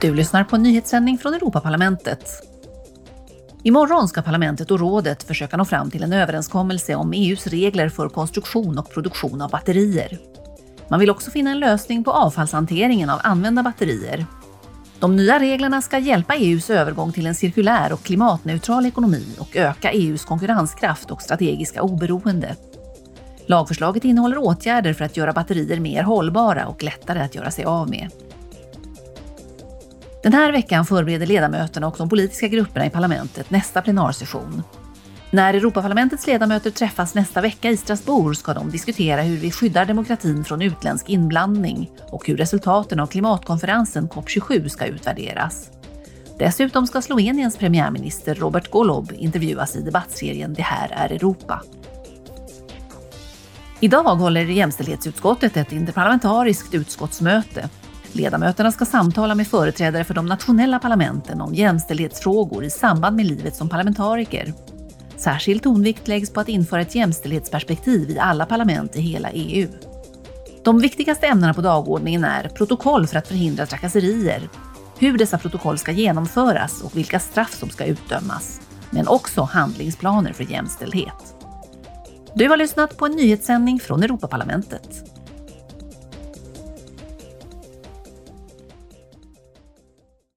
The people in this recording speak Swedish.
Du lyssnar på en nyhetssändning från Europaparlamentet. Imorgon ska parlamentet och rådet försöka nå fram till en överenskommelse om EUs regler för konstruktion och produktion av batterier. Man vill också finna en lösning på avfallshanteringen av använda batterier. De nya reglerna ska hjälpa EUs övergång till en cirkulär och klimatneutral ekonomi och öka EUs konkurrenskraft och strategiska oberoende. Lagförslaget innehåller åtgärder för att göra batterier mer hållbara och lättare att göra sig av med. Den här veckan förbereder ledamöterna och de politiska grupperna i parlamentet nästa plenarsession. När Europaparlamentets ledamöter träffas nästa vecka i Strasbourg ska de diskutera hur vi skyddar demokratin från utländsk inblandning och hur resultaten av klimatkonferensen COP27 ska utvärderas. Dessutom ska Sloveniens premiärminister Robert Golob intervjuas i debattserien Det här är Europa. Idag håller jämställdhetsutskottet ett interparlamentariskt utskottsmöte Ledamöterna ska samtala med företrädare för de nationella parlamenten om jämställdhetsfrågor i samband med livet som parlamentariker. Särskild tonvikt läggs på att införa ett jämställdhetsperspektiv i alla parlament i hela EU. De viktigaste ämnena på dagordningen är protokoll för att förhindra trakasserier, hur dessa protokoll ska genomföras och vilka straff som ska utdömas, men också handlingsplaner för jämställdhet. Du har lyssnat på en nyhetssändning från Europaparlamentet.